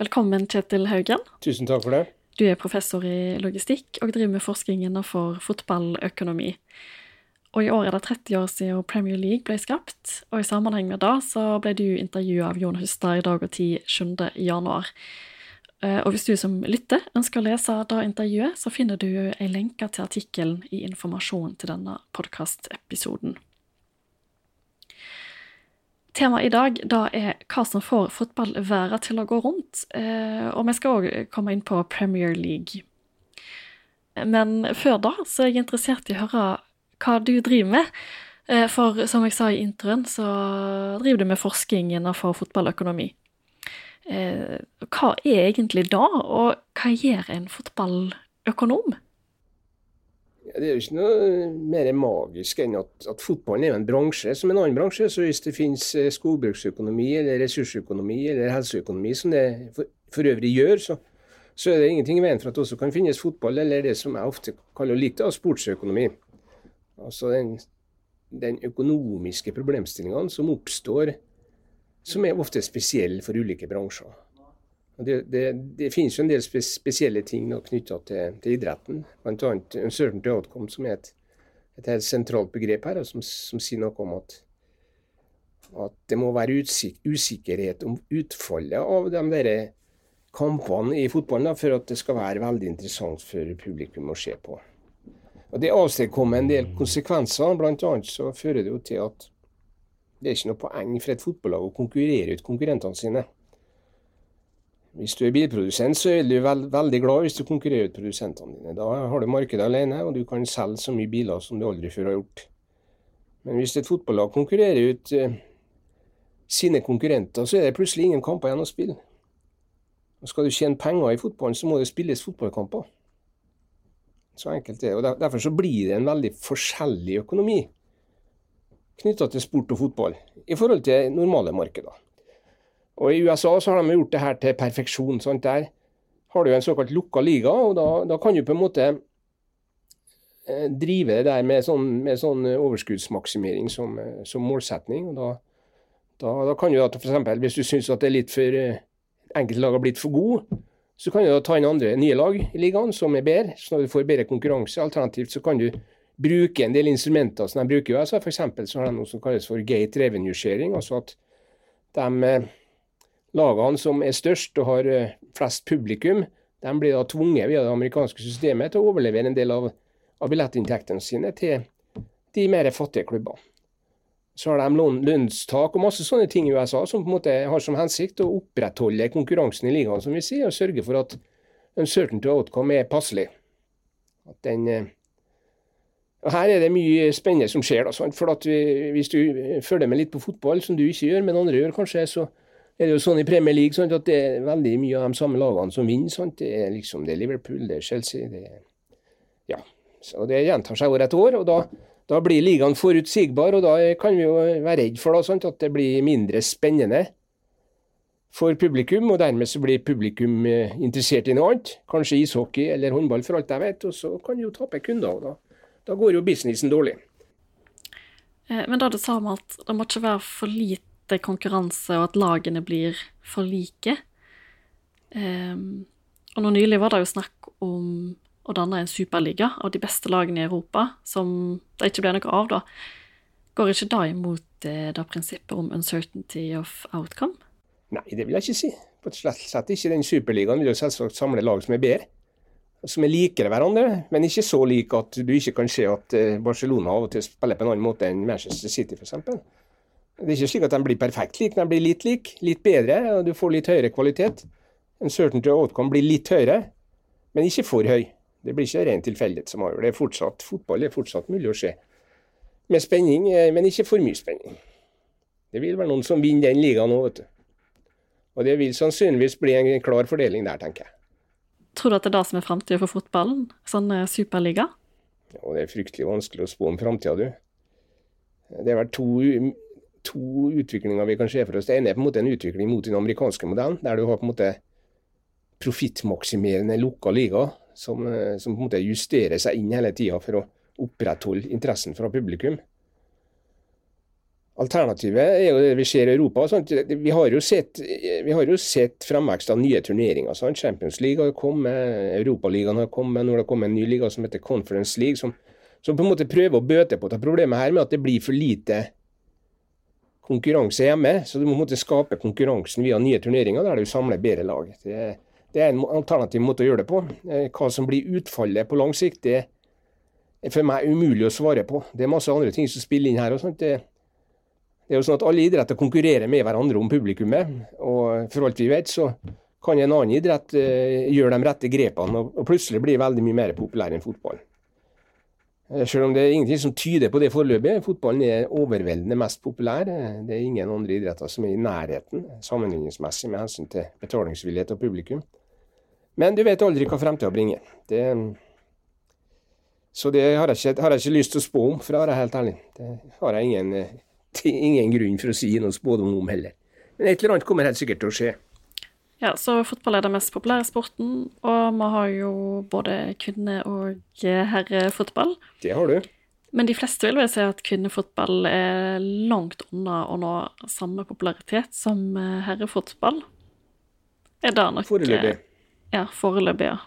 Velkommen, Kjetil Haugen. Tusen takk for det. Du er professor i logistikk og driver med forskning innenfor fotballøkonomi. Og I år er det 30 år siden Premier League ble skapt, og i sammenheng med det så ble du intervjua av Jon Hustad i Dag og Tid 7. januar. Eh, og hvis du som lytter ønsker å lese det intervjuet, så finner du ei lenke til artikkelen i informasjonen til denne podkastepisoden. Temaet i dag da er hva som får fotballværet til å gå rundt, eh, og vi skal òg komme inn på Premier League. Men før da så er jeg interessert i å høre hva du driver med. Eh, for som jeg sa i introen, så driver du med forskning innenfor fotballøkonomi. Eh, hva er egentlig da, og hva gjør en fotballøkonom? Det er jo ikke noe mer magisk enn at, at fotballen er en bransje som en annen bransje. Så hvis det finnes eh, skogbruksøkonomi eller ressursøkonomi eller helseøkonomi som det for, for øvrig gjør, så, så, er det ingenting i veien for at det også kan finnes fotball eller det som jeg ofte kaller litt av sportsøkonomi. Altså den, den økonomiske problemstillingene som oppstår, som er ofte spesielle for ulike bransjer. Det, det, det, finnes jo en del spesielle ting knytta til, til, idretten, bl.a. uncertainty outcome, som er et, et helt sentralt begrep her, som, som, sier noe om at, at det må være utsik, usikkerhet om utfallet av de der kampene i fotballen da, for at det skal være veldig interessant for publikum å se på. Og Det avstedkommer en del konsekvenser. Blant annet så fører det jo til at det er ikke noe poeng for et fotballag å konkurrere ut konkurrentene sine. Hvis du er bilprodusent, så er du veld, veldig glad hvis du konkurrerer ut produsentene dine. Da har du markedet alene, og du kan selge så mye biler som du aldri før har gjort. Men hvis et fotballag konkurrerer ut eh, sine konkurrenter, så er det plutselig ingen kamper igjen å spille. Og skal du tjene penger i fotballen, så må det spilles fotballkamper. Så enkelt er det. Og Derfor så blir det en veldig forskjellig økonomi knytta til sport og fotball i forhold til normale markeder. Og I USA så har de gjort det her til perfeksjon. Sant? Der har du en såkalt lukka liga, og da, da, kan du på en måte eh, drive det der med sånn, med sånn overskuddsmaksimering som, eh, som, målsetning. og da, da, da kan du da f.eks. hvis du syns at det er litt for eh, enkelte lag har blitt for gode, så kan du da ta inn andre nye lag i ligaen som er bedre, så du får bedre konkurranse. Alternativt så kan du bruke en del instrumenter som de bruker. Altså F.eks. så har de noe som kalles for gate revenue sharing. altså at de lagene som er størst og har eh, flest publikum, de blir da tvunget via det amerikanske systemet til å overlevere en del av, av billettinntektene sine til de mer fattige klubbene. Så har de lønnstak og masse sånne ting i USA som på en måte har som hensikt å opprettholde konkurransen i ligaen, som vi sier, og sørge for at uncertainty outcome er passelig. At den, eh, og Her er det mye spennende som skjer. Da, for at vi, Hvis du følger med litt på fotball, som du ikke gjør, men andre gjør kanskje, så er det jo sånn i Premier League sant, at det er veldig mye av de samme lagene som vinner. Sant? Det er liksom det er Liverpool, det er Chelsea det er, Ja. Så det gjentar seg år etter år. og da da blir ligaen forutsigbar, og da kan vi jo være redd for da, sant, at det blir mindre spennende for publikum, og dermed så blir publikum eh, interessert i noe annet. Kanskje ishockey eller håndball, for alt jeg vet. Og så kan de jo tape kunder, og da, da går jo businessen dårlig. Eh, men da du sa om at det må ikke være for lite konkurranse, og at lagene blir for like. Um, og nå nylig var det jo snakk om å danne en superliga av de beste lagene i Europa, som det ikke ble noe av, da. Går ikke da imot det, det prinsippet om uncertainty of outcome? Nei, det vil jeg ikke si. På et slett, sett ikke. Den superligaen vil jo selvsagt samle lag som er bedre. Som er likere hverandre, men ikke så like at du ikke kan se at eh, Barcelona av og til spiller på en annen måte enn Manchester City f.eks. Det er ikke slik at de blir perfekt like, de blir litt like, litt bedre, og du får litt høyere kvalitet. Uncertainty of outcome blir litt høyere, men ikke for høy. Det blir ikke ren tilfeldighet som avgjør. Det er fortsatt, fotball er fortsatt mulig å se. Med spenning, eh, men ikke for mye spenning. Det vil være noen som vinner den ligaen nå, vet du. Og det vil sannsynligvis bli en klar fordeling der, tenker jeg. Tror du at det er det som er framtida for fotballen? Sånn eh, superliga? Ja, det er fryktelig vanskelig å spå om framtida, du. Det er vel to, to, utviklinger vi kan se for oss. Det ene er på en måte en utvikling mot den amerikanske modellen, der du har på en måte profittmaksimerende lukka liga, som, eh, som, på en måte justerer seg inn hele tida for å opprettholde interessen fra publikum. Alternativet er jo det vi ser i Europa. Sant? Vi har jo sett, har jo sett fremvekst av nye turneringer. Sant? Champions League har kommet, Europaligaen har kommet, nå har det kommet en ny liga som heter Conference League, som, som på en måte prøver å bøte på det problemet her med at det blir for lite konkurranse hjemme. Så du må måtte skape konkurransen via nye turneringer der du samler bedre lag. Det, det er en alternativ måte å gjøre det på. Eh, hva som blir utfallet på lang sikt, det er for meg umulig å svare på. Det er masse andre ting som spiller inn her. og sånt. Det, det er jo sånn at Alle idretter konkurrerer med hverandre om publikummet. og For alt vi vet, så kan en annen idrett uh, gjøre de rette grepene og, plutselig bli veldig mye mer populær enn fotball. Uh, selv om det er ingenting som tyder på det foreløpig. Fotballen er overveldende mest populær. Det er ingen andre idretter som er i nærheten sammenligningsmessig med hensyn til betalingsvillighet og publikum. Men du vet aldri hva fremtida bringer. Det, så det har jeg, ikke, har jeg, ikke, lyst til å spå om, for å være helt ærlig. Det har jeg ingen, ingen grunn for å si noe spådom om heller. Men et eller annet kommer helt sikkert til å skje. Ja, så fotball er den mest populære sporten, og vi har jo både kvinne- og herrefotball. Det har du. Men de fleste vil vel si at kvinnefotball er langt unna å nå samme popularitet som herrefotball. Er det nok Foreløpig. Ja, foreløpig, ja.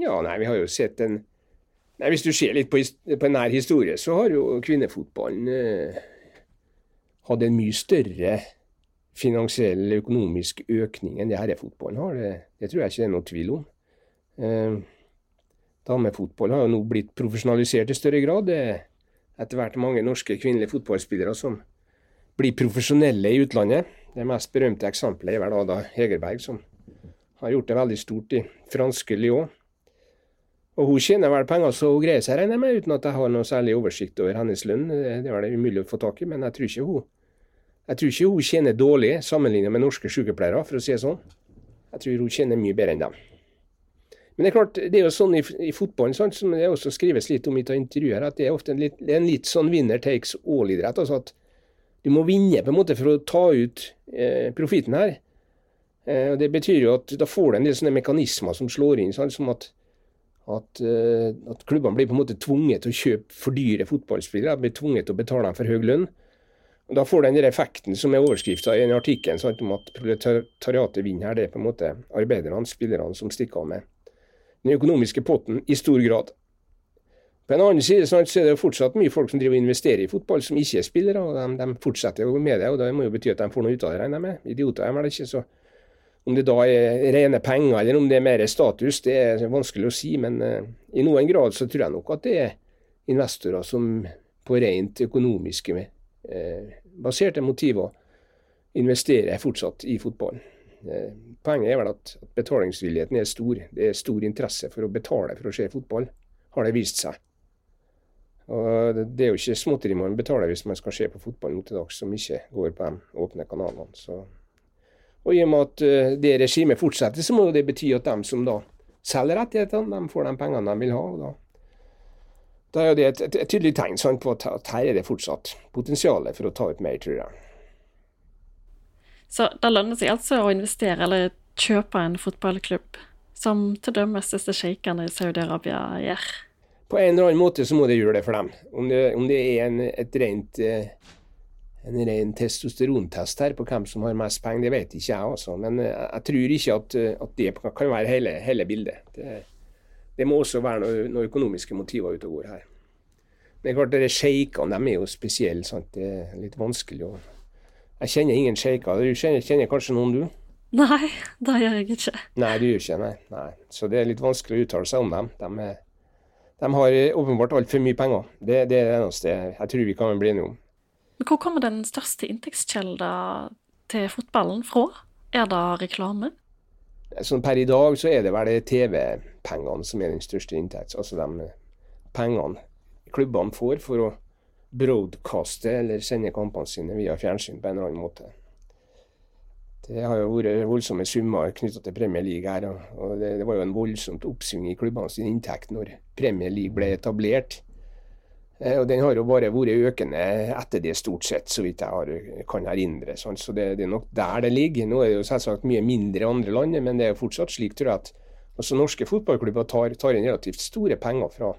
Ja, nei, vi har jo sett en nei, Hvis du ser litt på, på nær historie, så har jo kvinnefotballen eh, hatt en mye større finansiell økonomisk økning enn det herrefotballen har. Det, det, tror jeg ikke det er noe tvil om. Eh, damefotball har jo nå blitt profesjonalisert i større grad. Det er etter hvert mange norske kvinnelige fotballspillere som blir profesjonelle i utlandet. Det mest berømte eksempelet er vel Ada Hegerberg, som har gjort det veldig stort i franske Lyon. Og hun tjener vel penger så hun greier seg, regner jeg med, uten at jeg har noe særlig oversikt over hennes lønn. Det er vel umulig å få tak i, men jeg tror ikke hun, jeg tror ikke hun tjener dårlig sammenlignet med norske sykepleiere, for å si det sånn. Jeg tror hun tjener mye bedre enn dem. Men det er klart, det er jo sånn i, i fotballen, sant, som det også skrives litt om i intervjuer, at det er ofte en litt, en litt sånn winner takes all-idrett. altså at du må vinne på en måte for å ta ut eh, profitten her. Eh, og Det betyr jo at da får du en del sånne mekanismer som slår inn. Sant? som at, at, eh, at, klubbene blir på en måte tvunget til å kjøpe for dyre fotballspillere. Blir tvunget til å betale dem for høy lønn. Da får du den effekten som er overskrifta i en artikkel sånn, om at proletariatet vinner her. Det er på en måte arbeiderne, spillerne, som stikker av med den økonomiske potten i stor grad. På en annen side så er det fortsatt mye folk som driver og investerer i fotball, som ikke er spillere. og De, de fortsetter jo med det, og det må jo bety at de får noe ut av det, regner jeg med. Idioter er vel ikke så om det da er rene penger eller om det er mer status, det er vanskelig å si. Men uh, i noen grad så tror jeg nok at det er investorer som på rent økonomiske uh, baserte motiver investerer fortsatt i fotballen. Uh, poenget er vel at, betalingsvilligheten er stor. Det er stor interesse for å betale for å se fotball, har det vist seg. Og Det er jo ikke småtteri man betaler hvis man skal se på fotball nå til dags som ikke går på de åpne kanalene. så og i og med at eh, det regimet fortsetter, så må det bety at de som da selger rettighetene, de får de pengene de vil ha. og da da er det et, et, et tydelig tegn sant, på at, at, her er det fortsatt potensial for å ta ut mer, tror jeg. Så det lønner seg altså å investere eller kjøpe en fotballklubb, som til dømes disse sjeikene i Saudi-Arabia gjør? På en eller annen måte så må det gjøre det for dem. Om det, om det er en, rent eh, en ren testosterontest her på hvem som har mest penger, det vet ikke jeg. altså. Men eh, jeg tror ikke at, eh, at det kan være hele, hele bildet. Det, det, må også være noen noe økonomiske motiver ute og går her. Men det er klart, sjeikene er jo spesielle. Sant? Det er litt vanskelig å Jeg kjenner ingen sjeiker. Du kjenner, kjenner, kanskje noen, du? Nei, det gjør jeg ikke. Nei, du gjør ikke nei. nei. Så det er litt vanskelig å uttale seg om dem. De, er, de har åpenbart altfor mye penger. Det, det er det eneste jeg tror vi kan bli enige om. Men hvor kommer den største inntektskilden til fotballen fra? Er det reklame? Sånn per i dag så er det vel TV-pengene som er den største inntekts... Altså de pengene klubbene får for å broadcaste eller sende kampene sine via fjernsyn på en eller annen måte. Det har jo vært voldsomme summer knytta til Premier League her. og det, det, var jo en voldsomt oppsving i klubbene sin inntekt når Premier League ble etablert. Eh, og den har jo bare vært økende etter det, stort sett, så vidt jeg har, kan erindre. Sånn. Så det, det, er nok der det ligger. Nå er det jo selvsagt mye mindre i andre land, men det er jo fortsatt slik, tror jeg, at også norske fotballklubber tar, tar inn relativt store penger fra,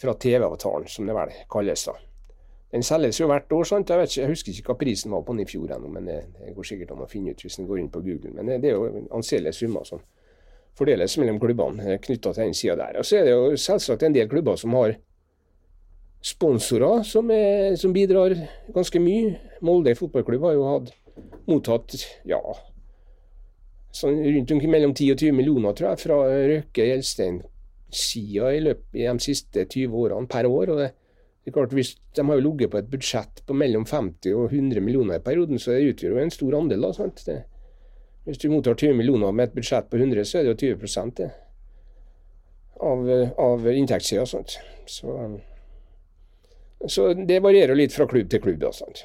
fra TV-avtalen, som det vel kalles. da. Den selges jo hvert år. sant? Jeg, vet ikke, jeg husker ikke hva prisen var på den i fjor ennå, men det, det, går sikkert an å finne ut hvis en går inn på Google. Men det, det er jo anselige summer som fordeles mellom klubbene knytta til den sida der. Og så er det jo selvsagt en del klubber som har sponsorer som, er, som bidrar ganske mye. Molde fotballklubb har jo hatt mottatt ja, sånn rundt omkring mellom 10 og 20 millioner tror jeg, fra Røkke Gjelstein-sida i løpet av de siste 20 årene per år. og det, det er klart hvis De har jo ligget på et budsjett på mellom 50 og 100 millioner i perioden, så det utgjør jo en stor andel. da, sant? Det, hvis du mottar 20 millioner med et budsjett på 100, så er det jo 20 det, av, av inntektssida. Så, så det varierer litt fra klubb til klubb. Sant?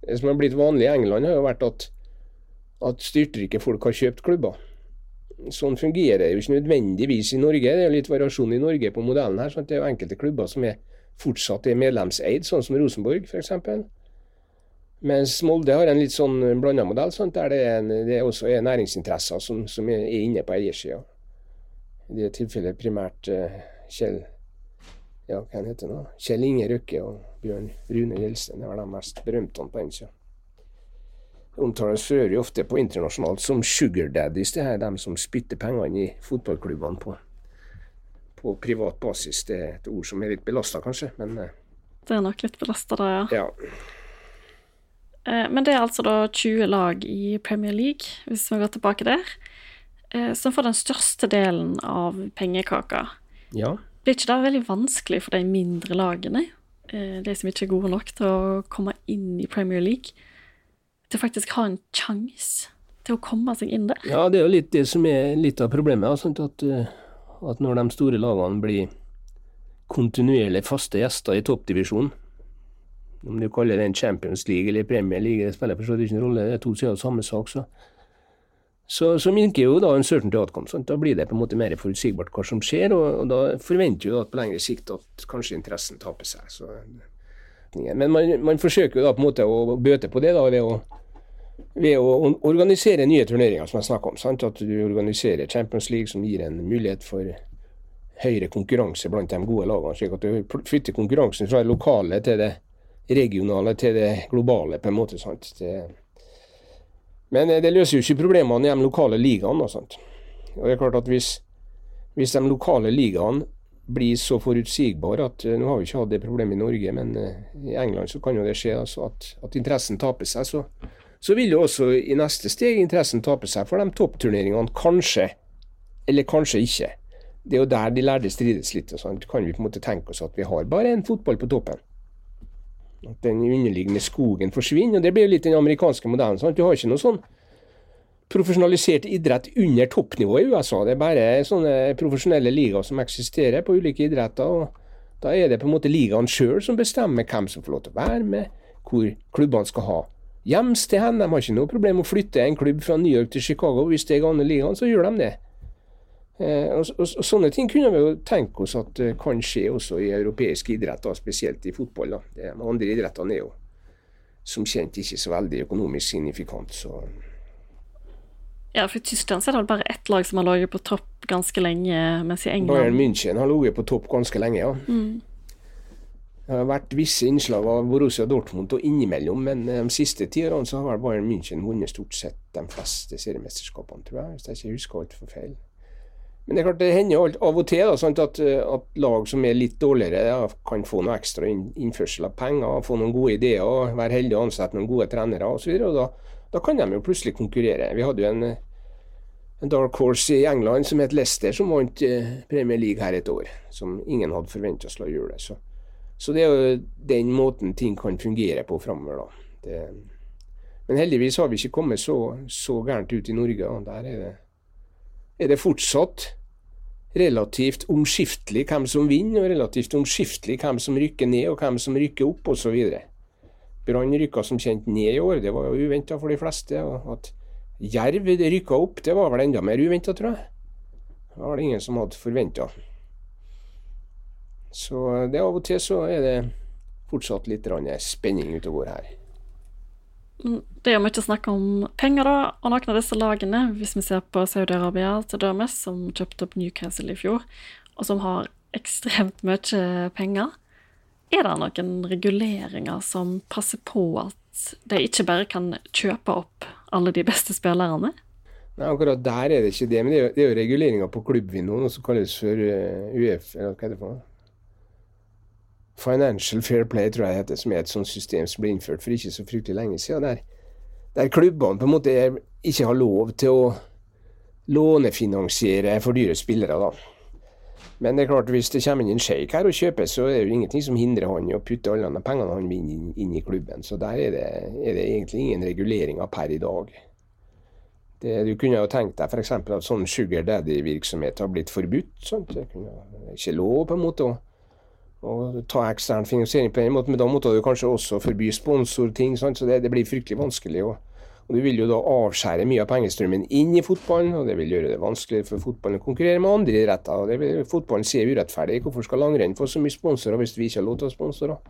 Det som har blitt vanlig i England, har jo vært at, at styrtrike folk har kjøpt klubber. Sånn fungerer det jo ikke nødvendigvis i Norge. Det er litt variasjon i Norge på modellen her. Sant? Det er jo enkelte klubber som er fortsatt er medlemseid, sånn som Rosenborg f.eks. Mens Molde har en litt sånn blanda modell, sant? der det, er en, det også er næringsinteresser som, som er inne på eiersida. I det tilfellet primært uh, Kjell ja, hva heter det nå? Kjell Inge Røkke og Bjørn Rune Gjelsten er vel de mest berømte på den sida. Omtales for øvrig ofte på internasjonalt som sugar daddies, det her, de som spytter pengene i fotballklubbene på, på privat basis. Det er et ord som er litt belasta, kanskje, men eh, Det er nok litt belasta, da, ja. ja. Eh, men det er altså da 20 lag i Premier League, hvis vi går tilbake der, eh, som får den største delen av pengekaka. Ja. Blir ikke det veldig vanskelig for de mindre lagene, eh, de som ikke er gode nok til å komme inn i Premier League, til faktisk ha en sjanse til å komme seg inn der? Ja, det er jo litt det som er litt av problemet. Sånn at, eh, at, når de store lagene blir kontinuerlig faste gjester i toppdivisjonen, om du kaller det en Champions League eller Premier League, det spiller for så vidt ikke noen rolle, det er to sider av samme sak. så så, så minker jo da en certain outcome. Sant? Da blir det på en måte mer forutsigbart hva som skjer, og, og da forventer du at på lengre sikt at kanskje interessen taper seg. Så, men man, man, forsøker jo da på en måte å bøte på det da ved å, ved å organisere nye turneringer, som jeg snakka om. Sant? At du organiserer Champions League, som gir en mulighet for høyere konkurranse blant de gode lagene, slik at du flytter konkurransen fra det lokale til det regionale til det globale, på en måte. sant? Det, men eh, det løser jo ikke problemene i de lokale ligaene. Og det er klart at hvis, hvis de lokale ligaene blir så forutsigbare at uh, Nå har vi ikke hatt det problemet i Norge, men uh, i England så kan jo det skje altså at, at, interessen taper seg. Så, så, vil jo også i neste steg interessen tape seg for de toppturneringene, kanskje. Eller kanskje ikke. Det er jo der de lærde strides litt. og sånt. Kan vi på en måte tenke oss at vi har bare en fotball på toppen? At den underliggende skogen forsvinner. og Det blir litt den amerikanske modellen. Sant? Du har ikke noe sånn profesjonalisert idrett under toppnivå i USA. Det er bare sånne profesjonelle ligaer som eksisterer på ulike idretter. og Da er det på en måte ligaen sjøl som bestemmer hvem som får lov til å være med, hvor klubbene skal ha hjemsted hen. De har ikke noe problem med å flytte en klubb fra New York til Chicago. Hvis det er gamle ligaen, så gjør de det. Eh, og, og, og, Sånne ting kunne vi jo tenke oss at uh, kan skje også i europeisk idrett, da, spesielt i fotball. Da. Det, andre idrettene er jo som kjent ikke så veldig økonomisk signifikant. så... Ja, for I Tyskland så er det bare ett lag som har ligget på topp ganske lenge, mens i England Bayern München har ligget på topp ganske lenge, ja. Mm. Det har vært visse innslag av Borussia Dortmund og innimellom, men de siste ti årene så har Bayern München vunnet stort sett de fleste seriemesterskapene, tror jeg, hvis jeg ikke husker altfor feil. Men det er klart det hender av og til da, at, eh, at, lag som er litt dårligere, ja, kan få noe ekstra innførsel av penger, få noen gode ideer, være heldige å ansette noen gode trenere osv. Da, da kan de jo plutselig konkurrere. Vi hadde jo en, en dark horse i England som het Leicester, som vant eh, Premier League her et år. Som ingen hadde forventa skulle gjøre det. Så, så, det er jo den måten ting kan fungere på framover, men heldigvis har vi ikke kommet så, så gærent ut i Norge. og Der er det, er det fortsatt relativt omskiftelig hvem som vinner, og relativt omskiftelig hvem som rykker ned og hvem som rykker opp, osv. Brann rykka som kjent ned i år, det var jo uventa for de fleste. og At Jerv rykka opp, det var vel enda mer uventa, tror jeg. Det var det ingen som hadde forventa. Så det av og til så er det fortsatt litt spenning ute og går her. Det er jo mye snakk om penger, da, og noen av disse lagene, hvis vi ser på Saudi-Arabia til dømes, som kjøpte opp Newcastle i fjor, og som har ekstremt mye penger, Er det noen reguleringer som passer på at de ikke bare kan kjøpe opp alle de beste spillerne? Nei, Akkurat der er det ikke det, men det er jo, jo reguleringer på klubbvinduet, som kalles for uh, UF, eller hva er det for noe? Financial Fair Play, tror jeg det heter, som er et sånt system som ble innført for ikke så fryktelig lenge siden. Der, der klubbene på en måte ikke har lov til å lånefinansiere for dyre spillere. da. Men det er klart, hvis det kommer inn en sjeik her og kjøper, så er det jo ingenting som hindrer han i å putte alle de pengene han vinner inn, inn, i klubben. Så der er det, er det, egentlig ingen reguleringer per i dag. Det, du kunne jo tenkt deg f.eks. at sånn sugar daddy-virksomhet har blitt forbudt. Sant? Det kunne ikke lov på en måte å å ta ekstern finansiering på den måten, men da måtte du kanskje også forby sponsorting, så det, det, blir fryktelig vanskelig. Og, og, Du vil jo da avskjære mye av pengestrømmen inn i fotballen, og det vil gjøre det vanskeligere for fotballen å konkurrere med andre idretter. og det vil Fotballen sier urettferdig. Hvorfor skal langrenn få så mye sponsorer hvis vi ikke har lov til å ha sponsorer?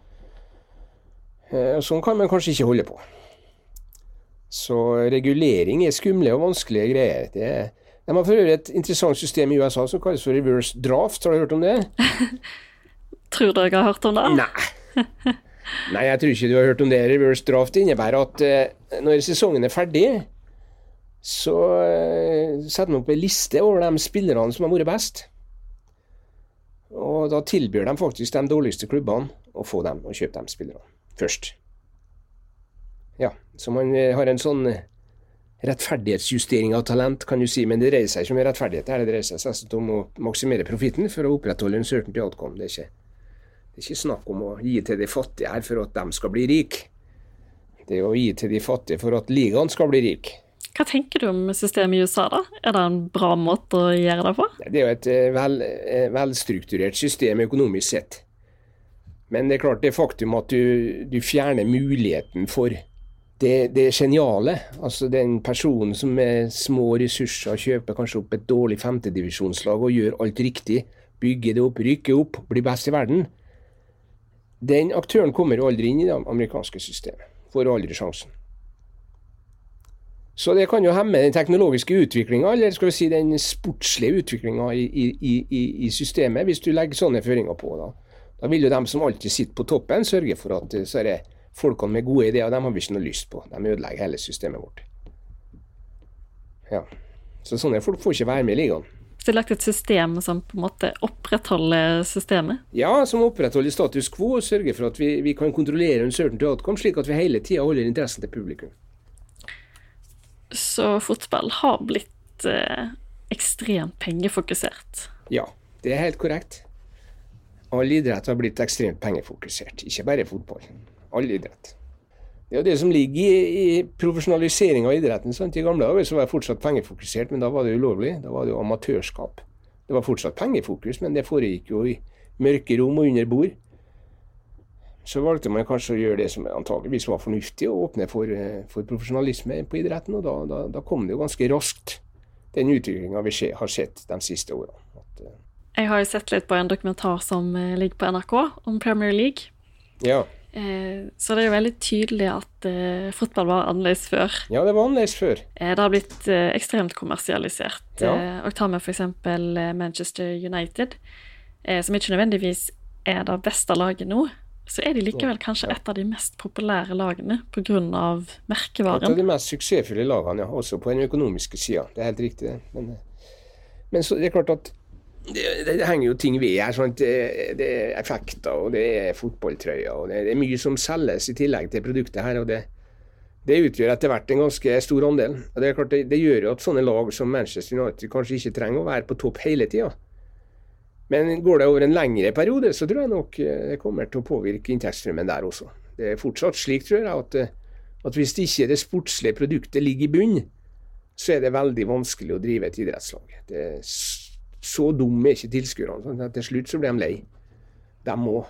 Eh, sånn kan man kanskje ikke holde på. Så regulering er skumle og vanskelige greier. Det er, de har for øvrig et interessant system i USA som kalles for reverse draft. Har du hørt om det? Tror du jeg har hørt om det? Nei. Nei, jeg tror ikke du har hørt om det. Reverse draft innebærer at uh, når sesongen er ferdig, så uh, setter man opp en liste over de spillerne som har vært best. Og da tilbyr de faktisk de dårligste klubbene å få dem og kjøpe de spillerne først. Ja, så man uh, har en sånn rettferdighetsjustering av talent, kan du si, men det dreier seg ikke om rettferdighet. Det dreier seg om å maksimere profitten for å opprettholde en certainty outcome. Det er ikke det er ikke snakk om å gi til de fattige her for at de skal bli rike. Det er å gi til de fattige for at ligaen skal bli rik. Hva tenker du om systemet i USA, da? Er det en bra måte å gjøre det på? Det er jo et eh, vel, eh, velstrukturert system økonomisk sett. Men det er klart det faktum at du, du fjerner muligheten for det, det geniale. Altså den personen som med små ressurser kjøper kanskje opp et dårlig femtedivisjonslag og gjør alt riktig, bygger det opp, rykker opp, blir best i verden. Den aktøren kommer aldri inn i det amerikanske systemet. Får aldri sjansen. Så det kan jo hemme den teknologiske utviklinga, eller skal vi si den sportslige utviklinga i, i, i, i, systemet, hvis du legger sånne føringer på. Da. da vil jo dem som alltid sitter på toppen, sørge for at så er folkene med gode ideer, dem har vi ikke noe lyst på. De ødelegger hele systemet vårt. Ja. Så sånne folk får ikke være med i ligaen. Så det er lagt et system som på en måte opprettholder systemet? Ja, som opprettholder status quo og sørger for at vi, vi kan kontrollere en certain outcome, slik at vi hele tida holder interessen til publikum. Så fotball har blitt eh, ekstremt pengefokusert? Ja, det er helt korrekt. All idrett har blitt ekstremt pengefokusert, ikke bare fotball. All idrett. Det er jo det som ligger i, i profesjonalisering av idretten. Sant? I gamle dager så var det fortsatt pengefokusert, men da var det ulovlig. Da var det jo amatørskap. Det var fortsatt pengefokus, men det foregikk jo i mørke rom og under bord. Så valgte man kanskje å gjøre det som antageligvis var fornuftig, å åpne for, eh, for profesjonalisme på idretten. Og da, da, da, kom det jo ganske raskt, den utviklinga vi har sett de siste årene. At, uh, jeg har jo sett litt på en dokumentar som eh, ligger på NRK om Premier League. Ja. Eh, så det er jo veldig tydelig at eh, fotball var annerledes før. Ja, det var annerledes før. Eh, det har blitt ekstremt kommersialisert. Ja. og ta med f.eks. Manchester United, som ikke nødvendigvis er det beste laget nå. Så er de likevel kanskje et av de mest populære lagene pga. merkevaren. Et av de mest suksessfulle lagene, ja. Også på den økonomiske sida. Det er helt riktig, det. Men, men så det er klart at det, det, henger jo ting ved her. Sånn det, det, er effekter, og det er fotballtrøyer. og det, er mye som selges i tillegg til produktet her. og det, utgjør etter hvert en ganske stor andel. og Det er klart det, gjør jo at sånne lag som Manchester United kanskje ikke trenger å være på topp hele tida. Men går det over en lengre periode, så tror jeg nok eh, det kommer til å påvirke inntektsstrømmen der også. Det er fortsatt slik, tror jeg, at, eh, at hvis ikke det sportslige produktet ligger i bunn, så er det veldig vanskelig å drive et idrettslag. Det er så dumme er ikke tilskuerne. Sånn til slutt så blir de lei. De må.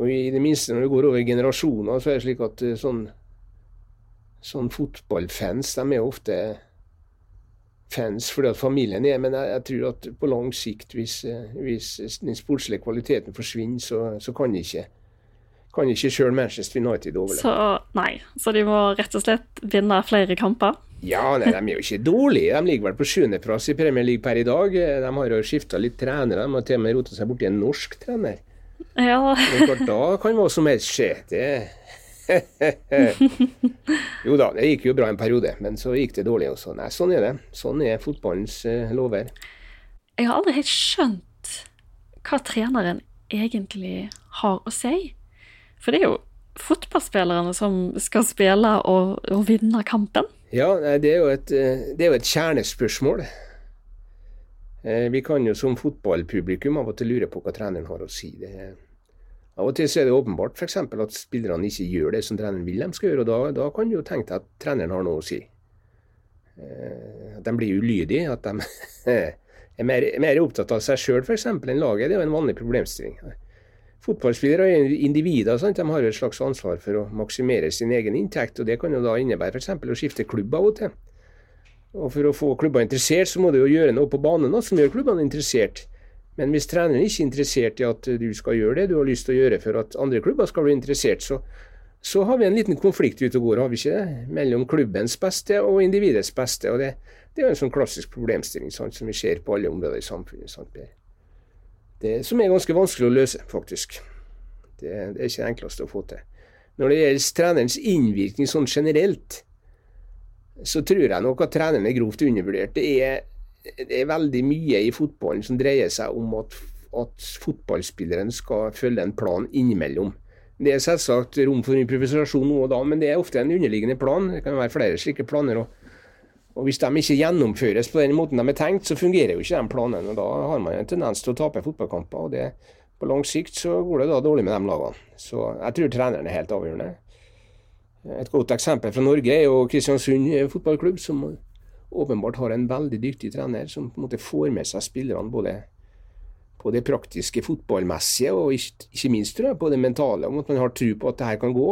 Og I det minste når det går over generasjoner, så er det slik at eh, sånn, sånn fotballfans de er ofte fans fordi at familien er, men jeg, jeg tror at på lang sikt, hvis, eh, hvis den sportslige kvaliteten forsvinner, så, så kan ikke kan ikke sjøl Manchester United overleve. Så nei, så de må rett og slett vinne flere kamper? Ja, nei, de er jo ikke dårlige. De ligger vel på sjuendeplass i Premier League per i dag. De har jo skifta litt trenere. De har til og med rota seg borti en norsk trener. Ja. Men da kan hva som helst skje. Det jo da, det gikk jo bra en periode, men så gikk det dårlig også. Nei, sånn er det. Sånn er fotballens uh, lover. Jeg har aldri helt skjønt hva treneren egentlig har å si. For det er jo fotballspillerne som skal spille og, og vinne kampen. Ja, det er jo et, eh, er jo et kjernespørsmål. Eh, vi kan jo som fotballpublikum av og til lure på hva treneren har å si. Det av og til så er det åpenbart f.eks. at spillerne ikke gjør det som treneren vil de skal gjøre. og Da, da kan du jo tenke deg at treneren har noe å si. Eh, at de blir ulydige. At de er mer, mer opptatt av seg sjøl f.eks. enn laget. Det er jo en vanlig problemstilling. Fotballspillere og individer. Sant? De har et slags ansvar for å maksimere sin egen inntekt. og Det kan jo da innebære f.eks. å skifte klubb av og til. Og For å få klubber interessert, så må du jo gjøre noe på banen som gjør klubbene interessert. Men hvis treneren ikke er interessert i at du skal gjøre det du har lyst til å gjøre for at andre klubber skal bli interessert, så, så har vi en liten konflikt ute og går, har vi ikke det? Mellom klubbens beste og individets beste. og Det, det er jo en sånn klassisk problemstilling sant, som vi ser på alle områder i samfunnet. Sant, det, som er ganske vanskelig å løse, faktisk. Det, det er ikke det enkleste å få til. Når det gjelder trenerens innvirkning sånn generelt, så tror jeg nok at treneren er grovt undervurdert. Det er det er veldig mye i fotballen som dreier seg om at, at fotballspilleren skal følge en plan innimellom. Det er selvsagt rom for improvisasjon nå og da, men det er ofte en underliggende plan. Det kan være flere slike planer. Og, og Hvis de ikke gjennomføres på den måten de er tenkt, så fungerer jo ikke de planene. og Da har man en tendens til å tape fotballkamper. og det, På lang sikt så går det da dårlig med de lagene. Så jeg tror treneren er helt avgjørende. Et godt eksempel fra Norge er jo Kristiansund fotballklubb, som åpenbart har en veldig dyktig trener som på en måte får med seg spillerne både på det praktiske fotballmessige og ikke, minst tror jeg, på det mentale, om at man har tro på at det her kan gå.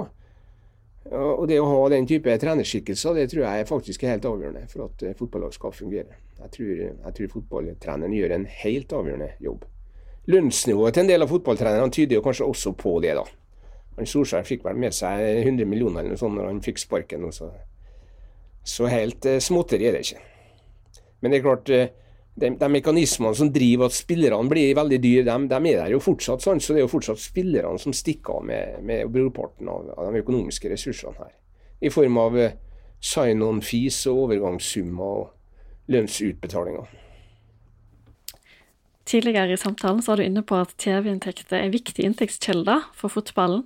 Og Det å ha den type trenerskikkelser det tror jeg er faktisk helt avgjørende for at eh, fotballag skal fungere. Jeg tror, jeg tror fotballtreneren gjør en helt avgjørende jobb. Lønnsnivået til en del av fotballtrenerne tyder jo kanskje også på det. da. Han Solskjær fikk vel med seg 100 millioner eller noe sånt når han fikk sparken. Også. så så helt eh, småtteri er det ikke. Men det er klart, eh, de, de, mekanismene som driver at spillerne blir veldig dyre, de, de, er der jo fortsatt. sånn, Så det er jo fortsatt spillerne som stikker av med, med brorparten av, av, de økonomiske ressursene her. I form av eh, sign-on-fees og overgangssummer og lønnsutbetalinger. Tidligere i samtalen så var du inne på at TV-inntekter er viktige inntektskilder for fotballen.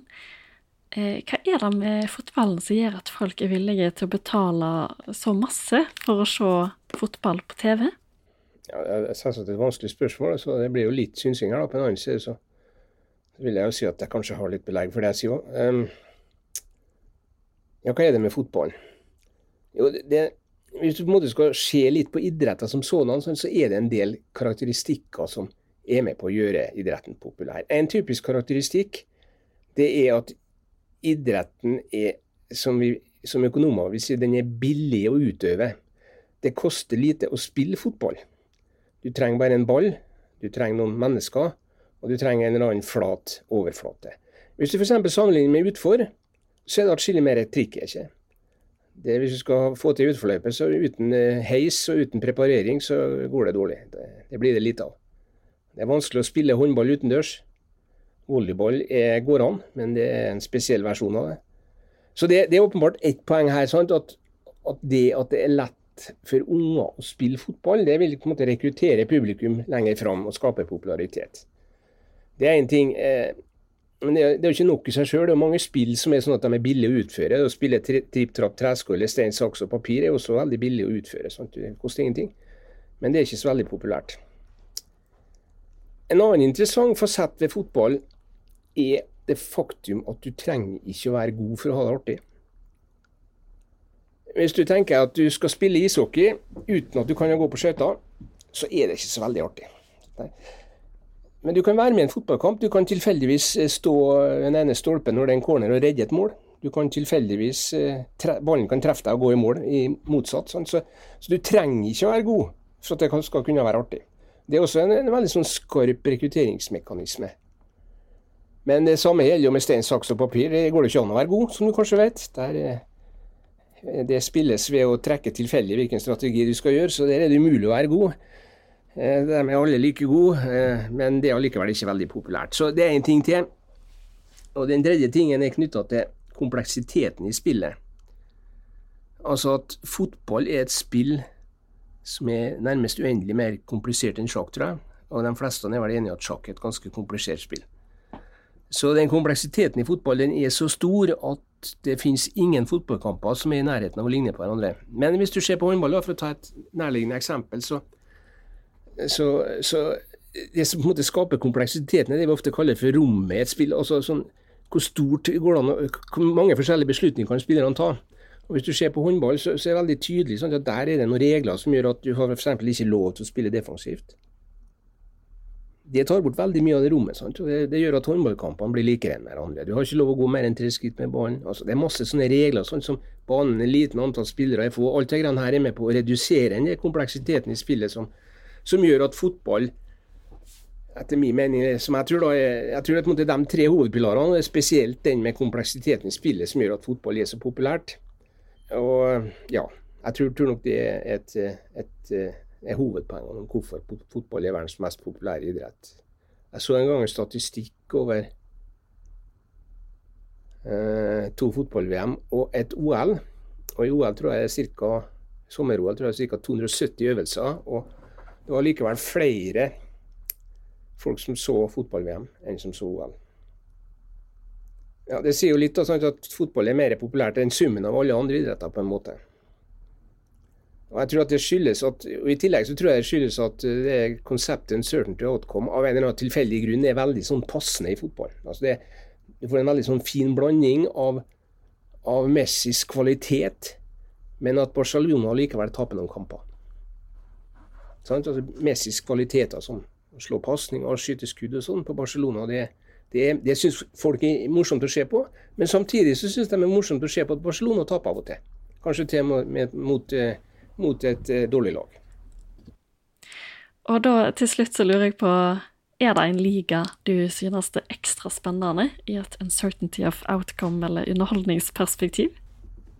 Eh, hva er det med fotballen som gjør at folk er villige til å betale så masse for å se fotball på TV? Ja, Det er et vanskelig spørsmål, så det blir jo litt synsing her. da. På en annen side så vil jeg jo si at jeg kanskje har litt belegg for det jeg sier òg. Um, ja, hva er det med fotballen? Jo, det, Hvis du på en måte skal se litt på idretter som sådan, så er det en del karakteristikker som er med på å gjøre idretten populær. En typisk karakteristikk det er at idretten er, som, vi, som økonomer vil si, den er billig å utøve. Det koster lite å spille fotball. Du trenger bare en ball, du trenger noen mennesker, og du trenger en eller annen flat overflate. Hvis du f.eks. sammenligner med utfor, så er det atskillig mer trikk. ikke? Det, hvis du skal få til utforløpet, så uten eh, heis og uten preparering, så går det dårlig. Det, det blir det lite av. Det er vanskelig å spille håndball utendørs. Volleyball er, går an, men det er en spesiell versjon av det. Så det, det er åpenbart ett poeng her. Sant? At, at, det at det er lett for unger å spille fotball, det vil på en måte rekruttere publikum lenger fram og skape popularitet. Det er én ting. Eh, men det er, jo ikke nok i seg sjøl. Det er mange spill som er sånn at de er billige å utføre. Å spille tripp-trapp, tresko eller stein, saks og papir er også veldig billig å utføre. Sant? Det koster ingenting. Men det er ikke så veldig populært. En annen interessant fasett ved fotball er det faktum at du trenger ikke å være god for å ha det artig. Hvis du tenker at du skal spille ishockey uten at du kan gå på skøyter, så er det ikke så veldig artig. Men du kan være med i en fotballkamp. Du kan tilfeldigvis eh, stå den ene stolpen når det er en corner og redde et mål. Du kan tilfeldigvis eh, Ballen kan treffe deg og gå i mål, i motsatt. Så, så, du trenger ikke å være god for at det skal kunne være artig. Det er også en, en veldig sånn skarp rekrutteringsmekanisme. Men det samme gjelder jo med stein, saks og papir. Det går det ikke an å være god, som du kanskje vet. Der, eh, det spilles ved å trekke tilfeldig hvilken strategi du skal gjøre, så der er det umulig å være god. De er alle like gode, men det er allikevel ikke veldig populært. Så det er en ting til. Og den tredje tingen er knytta til kompleksiteten i spillet. Altså at fotball er et spill som er nærmest uendelig mer komplisert enn sjakk, tror jeg. Og de fleste er vel enige i at sjakk er et ganske komplisert spill. Så den kompleksiteten i fotball den er så stor at det finnes ingen fotballkamper som er i nærheten av å ligne på hverandre. Men hvis du ser på håndball, for å ta et nærliggende eksempel, så, så, så det som på en måte skaper kompleksiteten, er det vi ofte kaller for rommet i et spill. altså sånn, hvor stort går det an, hvor mange forskjellige beslutninger kan spillerne ta. Og Hvis du ser på håndball, så, så er det veldig tydelig sånn at der er det noen regler som gjør at du har f.eks. ikke lov til å spille defensivt. Det tar bort veldig mye av det rommet. Sant? og det, det, gjør at håndballkampene blir likere enn hverandre. Du har ikke lov å gå mer enn tre skritt med ballen. Altså, det er masse sånne regler, sånn som banen er liten, antall spillere er få. Alt det her er med på å redusere den kompleksiteten i spillet som, som gjør at fotball etter min mening, som jeg tror, da, jeg tror at de tre hovedpilarene, spesielt den med kompleksiteten i spillet, som gjør at fotball er så populært. Og ja, jeg tror, tror nok det er et, et, et hovedpoeng om hvorfor fotball er verdens mest populære idrett. Jeg så en gang en statistikk over eh, to fotball-VM og et OL. Og i OL tror jeg det er jeg ca. 270 øvelser. Og det var likevel flere folk som så fotball-VM enn som så OL. Ja, Det sier jo litt da, at fotball er mer populært enn summen av alle andre idretter, på en måte. Og jeg tror at det skyldes at, og I tillegg så tror jeg det skyldes at eh, det konseptet uncertainty outcome av en eller annen tilfeldig grunn er veldig sånn passende i fotball. Altså det, Du får en veldig sånn fin blanding av, av Messis kvalitet, men at Barcelona likevel taper noen kamper. Sånn? Altså Messis kvaliteter som å slå pasninger og skyte skudd og sånn på Barcelona, det, det, det syns folk er morsomt å se på. Men samtidig så syns de det er morsomt å se på at Barcelona taper av og til. Kanskje til og med, mot, eh, mot, et eh, dårlig lag. Og da til slutt så lurer jeg på er det en liga du synes er ekstra spennende i et uncertainty of outcome eller underholdningsperspektiv?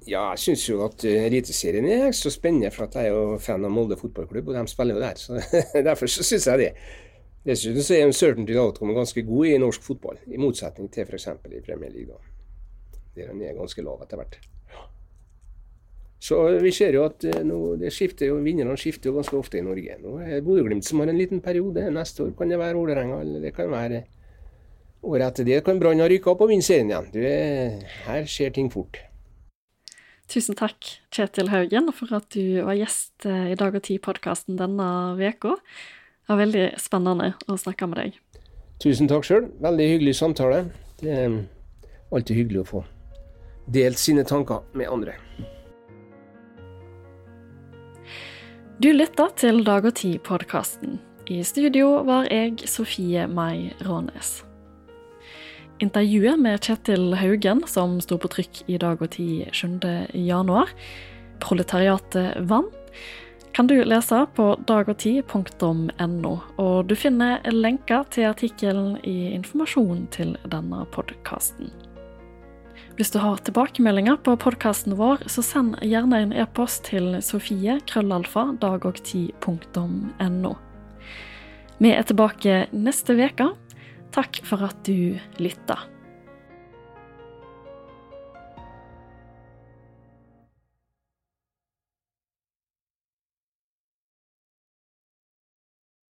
Ja, jeg syns jo at uh, Eliteserien er så spennende, for at jeg er jo fan av Molde fotballklubb, og de spiller jo der. så Derfor så syns jeg det. Dessuten så er uncertainty of outcome ganske god i norsk fotball, i motsetning til f.eks. i Premier League. Der den er ganske lav etter hvert. Så vi ser jo at eh, nå, det skifter jo, vinnerne skifter jo ganske ofte i Norge. Nå er det Bodø-Glimt som har en liten periode. Neste år kan det være Vålerenga, eller det kan være året etter det kan Brann ha rykka opp og vinne serien igjen. Du, her skjer ting fort. Tusen takk, Kjetil Haugen, for at du var gjest eh, i Dag og Tid-podkasten denne uka. Det var veldig spennende å snakke med deg. Tusen takk sjøl. Veldig hyggelig samtale. Det er alltid hyggelig å få delt sine tanker med andre. Du lytter til Dag og Tid-podkasten. I studio var jeg Sofie Mai Rånes. Intervjuet med Kjetil Haugen, som sto på trykk i Dag og Tid 7.1, proletariatet vant, kan du lese på dagogtid.no, og du finner lenker til artikkelen i informasjonen til denne podkasten. Hvis du har tilbakemeldinger på podkasten vår, så send gjerne en e-post til sofie krøllalfa dagogtid.no. Vi er tilbake neste uke. Takk for at du lytta.